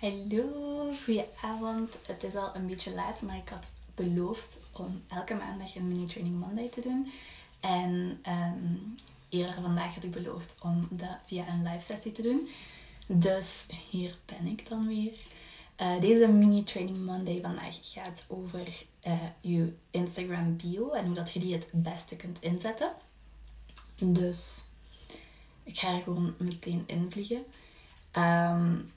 Hallo, goedenavond. Het is al een beetje laat, maar ik had beloofd om elke maandag een mini training Monday te doen. En um, eerder vandaag had ik beloofd om dat via een live sessie te doen. Dus hier ben ik dan weer. Uh, deze mini training Monday vandaag gaat over uh, je Instagram bio en hoe dat je die het beste kunt inzetten. Dus ik ga er gewoon meteen invliegen. Um,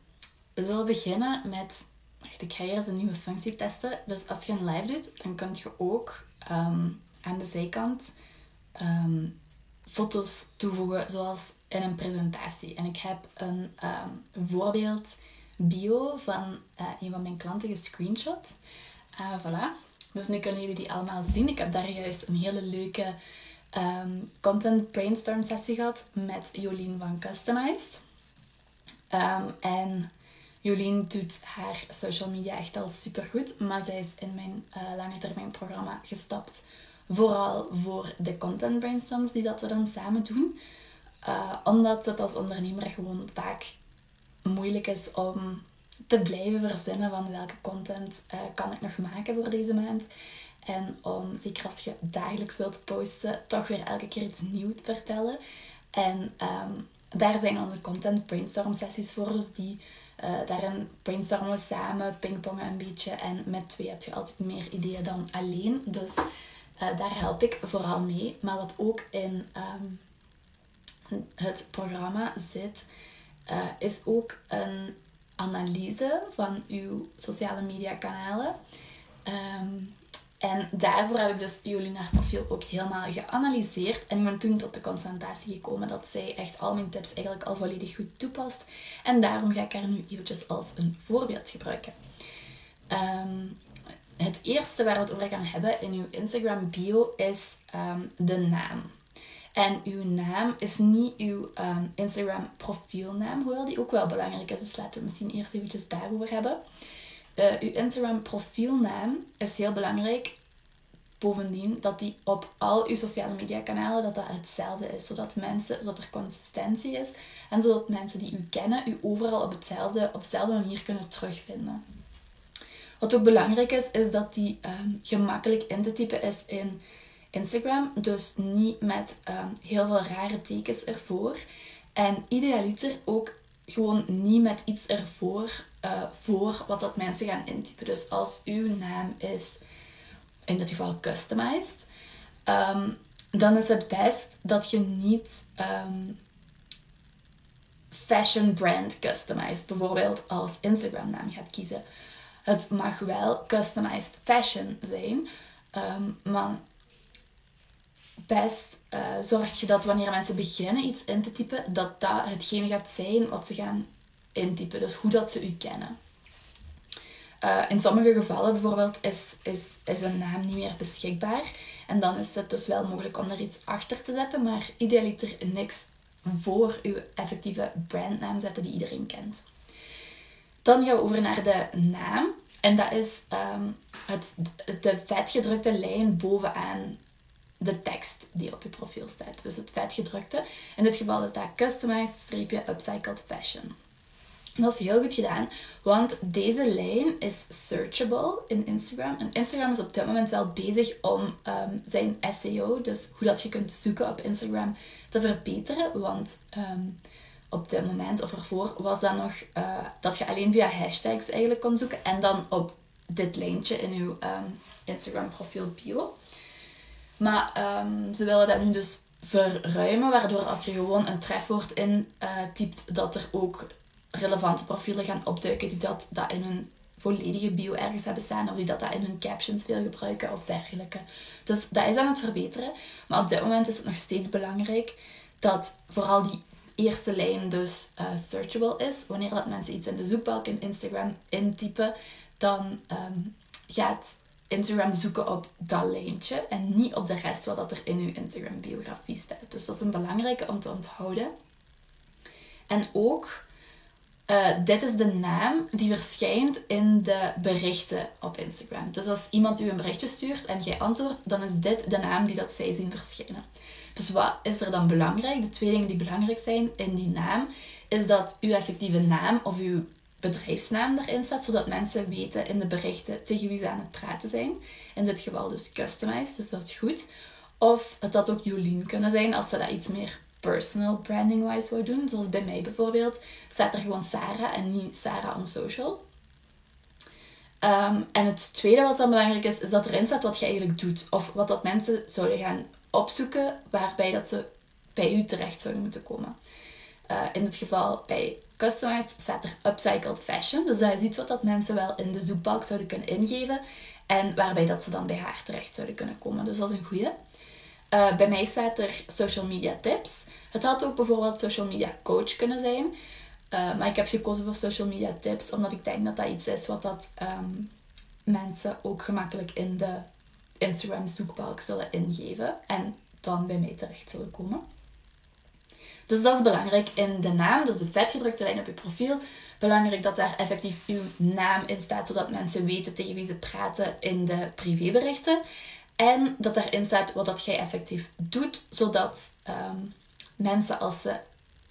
we zullen beginnen met... Wacht, ik ga eerst een nieuwe functie testen. Dus als je een live doet, dan kun je ook um, aan de zijkant um, foto's toevoegen, zoals in een presentatie. En ik heb een um, voorbeeld bio van uh, een van mijn klanten gescreenshot. Uh, voilà. Dus nu kunnen jullie die allemaal zien. Ik heb daar juist een hele leuke content brainstorm sessie gehad met Jolien van Customized. En Jolien doet haar social media echt al super goed, maar zij is in mijn uh, lange termijn programma gestapt. Vooral voor de content brainstorms die dat we dan samen doen. Uh, omdat het als ondernemer gewoon vaak moeilijk is om te blijven verzinnen van welke content uh, kan ik nog maken voor deze maand. En om, zeker als je dagelijks wilt posten, toch weer elke keer iets nieuws te vertellen. En um, daar zijn onze content brainstorm sessies voor, dus die uh, daarin brainstormen we samen, pingpongen een beetje. En met twee heb je altijd meer ideeën dan alleen. Dus uh, daar help ik vooral mee. Maar wat ook in um, het programma zit, uh, is ook een analyse van uw sociale media kanalen. Um, en daarvoor heb ik dus Jolina profiel ook helemaal geanalyseerd. En ik ben toen tot de concentratie gekomen dat zij echt al mijn tips eigenlijk al volledig goed toepast. En daarom ga ik haar nu eventjes als een voorbeeld gebruiken. Um, het eerste waar we het over gaan hebben in uw Instagram bio is um, de naam. En uw naam is niet uw um, Instagram profielnaam, hoewel die ook wel belangrijk is. Dus laten we misschien eerst eventjes daarover hebben. Uh, uw Instagram profielnaam is heel belangrijk. Bovendien dat die op al uw sociale media kanalen dat dat hetzelfde is. Zodat mensen, zodat er consistentie is. En zodat mensen die u kennen, u overal op, hetzelfde, op dezelfde manier kunnen terugvinden. Wat ook belangrijk is, is dat die um, gemakkelijk in te typen is in Instagram. Dus niet met um, heel veel rare tekens ervoor. En idealiter ook gewoon niet met iets ervoor uh, voor wat dat mensen gaan intypen. Dus als uw naam is in dit geval customized, um, dan is het best dat je niet um, fashion brand customized bijvoorbeeld als Instagram naam gaat kiezen. Het mag wel customized fashion zijn, um, maar best uh, zorg je dat wanneer mensen beginnen iets in te typen, dat dat hetgene gaat zijn wat ze gaan intypen. Dus hoe dat ze u kennen. Uh, in sommige gevallen bijvoorbeeld is, is, is een naam niet meer beschikbaar. En dan is het dus wel mogelijk om er iets achter te zetten. Maar idealiter niks voor uw effectieve brandnaam zetten die iedereen kent. Dan gaan we over naar de naam. En dat is um, het, de vetgedrukte lijn bovenaan de tekst die op je profiel staat. Dus het vetgedrukte. In dit geval is dat customized-upcycled fashion. Dat is heel goed gedaan, want deze lijn is searchable in Instagram. En Instagram is op dit moment wel bezig om um, zijn SEO, dus hoe dat je kunt zoeken op Instagram, te verbeteren. Want um, op dit moment of ervoor was dat nog uh, dat je alleen via hashtags eigenlijk kon zoeken en dan op dit lijntje in je um, Instagram profiel bio. Maar ze willen dat nu dus verruimen, waardoor als je gewoon een trefwoord in uh, typt, dat er ook relevante profielen gaan opduiken die dat, dat in hun volledige bio ergens hebben staan of die dat, dat in hun captions veel gebruiken of dergelijke. Dus dat is aan het verbeteren. Maar op dit moment is het nog steeds belangrijk dat vooral die eerste lijn dus uh, searchable is. Wanneer dat mensen iets in de zoekbalk in Instagram intypen, dan um, gaat Instagram zoeken op dat lijntje en niet op de rest wat dat er in uw Instagram biografie staat. Dus dat is een belangrijke om te onthouden. En ook uh, dit is de naam die verschijnt in de berichten op Instagram. Dus als iemand u een berichtje stuurt en jij antwoordt, dan is dit de naam die dat zij zien verschijnen. Dus wat is er dan belangrijk? De twee dingen die belangrijk zijn in die naam, is dat uw effectieve naam of uw bedrijfsnaam erin staat, zodat mensen weten in de berichten tegen wie ze aan het praten zijn. In dit geval dus customized, dus dat is goed. Of het had ook Jolien kunnen zijn als ze dat iets meer personal branding-wise wou doen. Zoals bij mij bijvoorbeeld, staat er gewoon Sarah en niet Sarah on social. Ehm, en het tweede wat dan belangrijk is, is dat erin staat wat je eigenlijk doet. Of wat dat mensen zouden gaan opzoeken waarbij dat ze bij u terecht zouden moeten komen. Uh, in dit geval bij Customized staat er Upcycled Fashion. Dus dat je ziet wat dat mensen wel in de zoekbalk zouden kunnen ingeven. En waarbij dat ze dan bij haar terecht zouden kunnen komen. Dus dat is een goede. Uh, bij mij staat er social media tips. Het had ook bijvoorbeeld social media coach kunnen zijn. Uh, maar ik heb gekozen voor social media tips, omdat ik denk dat dat iets is wat dat, um, mensen ook gemakkelijk in de Instagram zoekbalk zullen ingeven. En dan bij mij terecht zullen komen. Dus dat is belangrijk in de naam, dus de vetgedrukte lijn op je profiel. Belangrijk dat daar effectief uw naam in staat, zodat mensen weten tegen wie ze praten in de privéberichten. En dat daarin staat wat dat jij effectief doet, zodat um, mensen als ze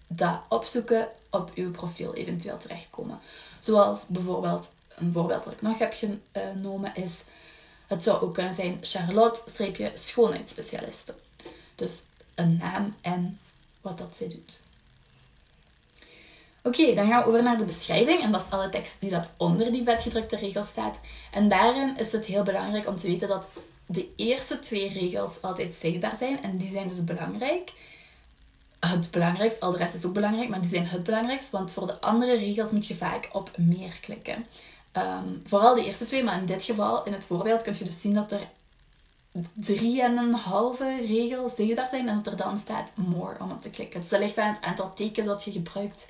dat opzoeken op uw profiel eventueel terechtkomen. Zoals bijvoorbeeld, een voorbeeld dat ik nog heb genomen is, het zou ook kunnen zijn Charlotte-schoonheidsspecialiste. Dus een naam en wat dat zij doet. Oké, dan gaan we over naar de beschrijving. En dat is alle tekst die dat onder die vetgedrukte regel staat. En daarin is het heel belangrijk om te weten dat de eerste twee regels altijd zichtbaar zijn. En die zijn dus belangrijk. Het belangrijkste, al de rest is ook belangrijk, maar die zijn het belangrijkst. Want voor de andere regels moet je vaak op meer klikken. Ehm, vooral de eerste twee, maar in dit geval, in het voorbeeld, kun je dus zien dat er drie en een halve regel zichtbaar zijn en dat er dan staat more om op te klikken. Dus dat ligt aan het aantal tekens dat je gebruikt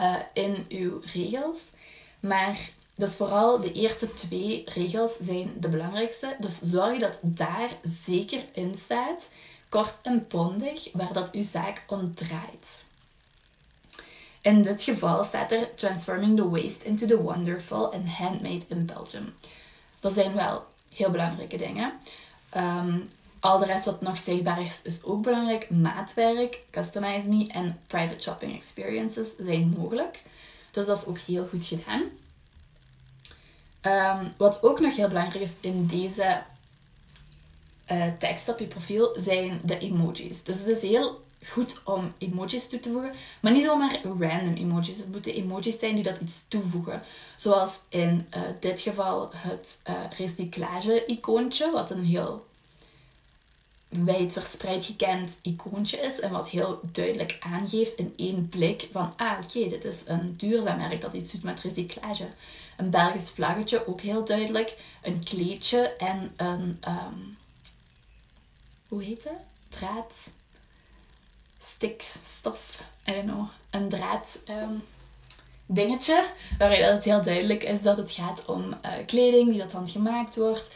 uh, in uw regels. Maar dus vooral de eerste twee regels zijn de belangrijkste. Dus zorg dat daar zeker in staat, kort en bondig, waar dat uw zaak om draait. In dit geval staat er Transforming the Waste into the Wonderful and Handmade in Belgium. Dat zijn wel heel belangrijke dingen. Um, al de rest wat nog zichtbaar is, is ook belangrijk. Maatwerk, Customize Me en Private Shopping Experiences zijn mogelijk. Dus dat is ook heel goed gedaan. Um, wat ook nog heel belangrijk is in deze uh, tekst op je profiel zijn de emojis. Dus het is heel goed om emojis toe te voegen, maar niet zomaar random emojis. Het moeten emojis zijn die dat iets toevoegen. Zoals in uh, dit geval het uh, recyclage-icoontje, wat een heel wijd verspreid gekend icoontje is en wat heel duidelijk aangeeft in één blik van ah oké, dit is een duurzaam merk dat iets doet met recyclage. Een Belgisch vlaggetje, ook heel duidelijk. Een kleedje en een, um, hoe heet het? Draad, stikstof, I don't know, een draad um, dingetje, waarin het heel duidelijk is dat het gaat om uh, kleding die dat dan gemaakt wordt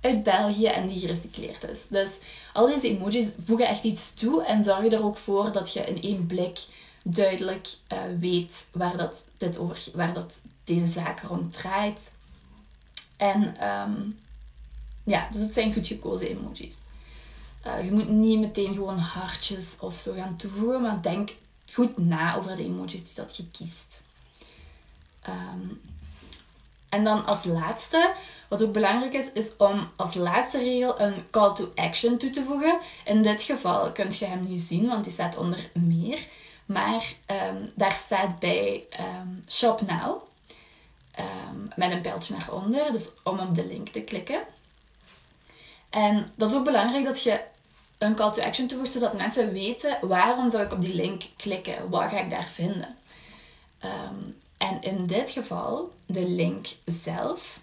uit België en die gerecycleerd is. Dus al deze emojis voegen echt iets toe en zorgen er ook voor dat je in één blik duidelijk uh, weet waar, dat, dit over, waar dat deze zaak rond draait. En um, ja, dus het zijn goed gekozen emojis. Uh, je moet niet meteen gewoon hartjes of zo gaan toevoegen, maar denk goed na over de emojis die dat je kiest. Um, en dan als laatste, wat ook belangrijk is, is om als laatste regel een call to action toe te voegen. In dit geval kunt je hem niet zien, want die staat onder meer. Maar um, daar staat bij um, Shop Now. Met een pijltje naar onder, dus om op de link te klikken. En dat is ook belangrijk dat je een call to action toevoegt, zodat mensen weten waarom zou ik op die link klikken, wat ga ik daar vinden. En in dit geval de link zelf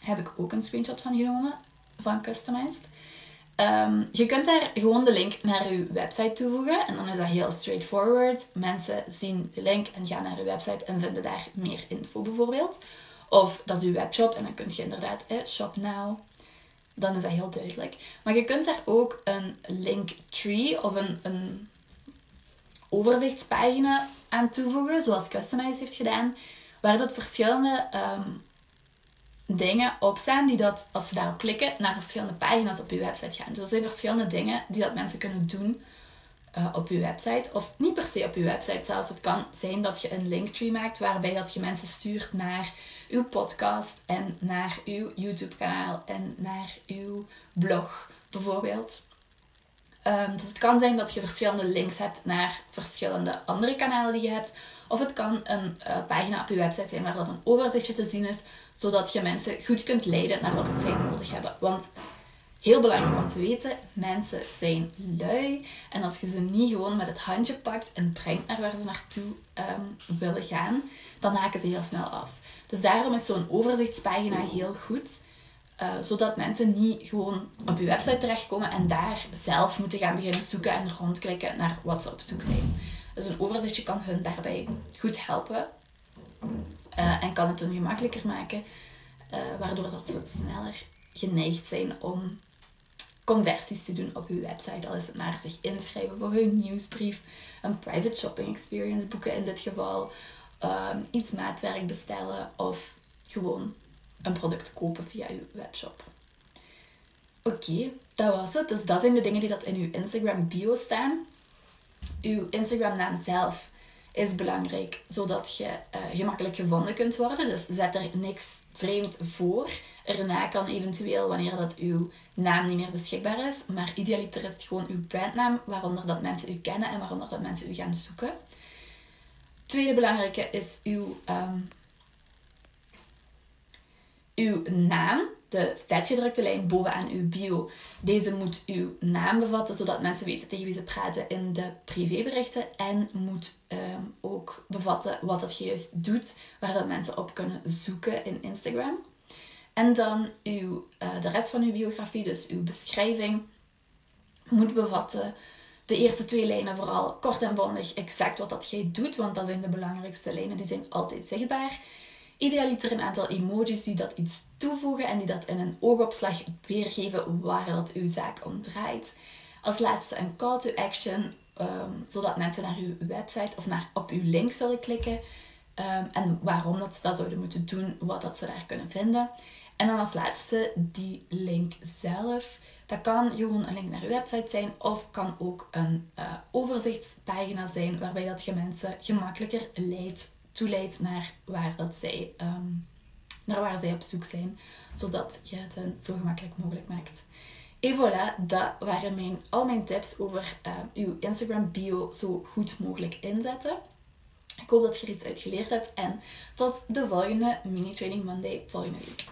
heb ik ook een screenshot van genomen van Customized. Um, je kunt daar gewoon de link naar je website toevoegen en dan is dat heel straightforward. Mensen zien de link en gaan naar je website en vinden daar meer info bijvoorbeeld. Of dat is je webshop en dan kun je inderdaad shop now. Dan is dat heel duidelijk. Maar je kunt daar ook een link tree of een, een overzichtspagina aan toevoegen, zoals Customize heeft gedaan, waar dat verschillende um, dingen op staan die dat, als ze daarop klikken, naar verschillende pagina's op je website gaan. Dus er zijn verschillende dingen die dat mensen kunnen doen eh, op je website. Of niet per se op je website zelfs. Het kan zijn dat je een linktree maakt waarbij dat je mensen stuurt naar uw podcast en naar uw YouTube kanaal en naar uw blog bijvoorbeeld. Ehm, dus het kan zijn dat je verschillende links hebt naar verschillende andere kanalen die je hebt. Of het kan een uh, pagina op je website zijn waar dan een overzichtje te zien is, zodat je mensen goed kunt leiden naar wat zij nodig hebben. Want heel belangrijk om te weten, mensen zijn lui. En als je ze niet gewoon met het handje pakt en brengt naar waar ze naartoe um, willen gaan, dan haken ze heel snel af. Dus daarom is zo'n overzichtspagina heel goed. Uh, zodat mensen niet gewoon op je website terechtkomen en daar zelf moeten gaan beginnen zoeken en rondklikken naar wat ze op zoek zijn. Dus een overzichtje kan hun daarbij goed helpen uh, en kan het hun gemakkelijker maken, uh, waardoor dat ze sneller geneigd zijn om conversies te doen op uw website. Al is het maar zich inschrijven voor hun nieuwsbrief, een private shopping experience boeken in dit geval, um, iets maatwerk bestellen of gewoon een product kopen via uw webshop. Oké, dat was het. Dus dat zijn de dingen die dat in uw Instagram bio staan. Uw Instagram naam zelf is belangrijk, zodat je uh, gemakkelijk gevonden kunt worden. Dus zet er niks vreemd voor. Erna kan eventueel, wanneer dat uw naam niet meer beschikbaar is, maar idealiter is het gewoon uw brandnaam, waaronder dat mensen u kennen en waaronder dat mensen u gaan zoeken. Tweede belangrijke is uw, um, uw naam de vetgedrukte lijn bovenaan uw bio. Deze moet uw naam bevatten, zodat mensen weten tegen wie ze praten in de privéberichten. En moet ehm, bevatten wat dat je juist doet, waar dat mensen op kunnen zoeken in Instagram. En dan uw, uh, de rest van uw biografie, dus uw beschrijving, moet bevatten de eerste twee lijnen vooral kort en bondig exact wat dat jij doet, want dat zijn de belangrijkste lijnen, die zijn altijd zichtbaar. Idealiter een aantal emojis die dat iets toevoegen en die dat in een oogopslag weergeven waar dat uw zaak om draait. Als laatste een call to action, ehm, zodat mensen naar uw website of naar, op uw link zullen klikken. Um, en waarom dat ze dat zouden moeten doen, wat dat ze daar kunnen vinden. En dan als laatste die link zelf. Dat kan gewoon een link naar uw website zijn of kan ook een uh, overzichtspagina zijn waarbij dat je mensen gemakkelijker leidt toeleidt naar waar, dat zij, ehm, naar waar zij op zoek zijn, zodat je het zo gemakkelijk mogelijk maakt. En voilà, dat waren mijn, al mijn tips over uh, uw Instagram bio zo goed mogelijk inzetten. Ik hoop dat je er iets uit geleerd hebt en tot de volgende Mini Training Monday volgende week.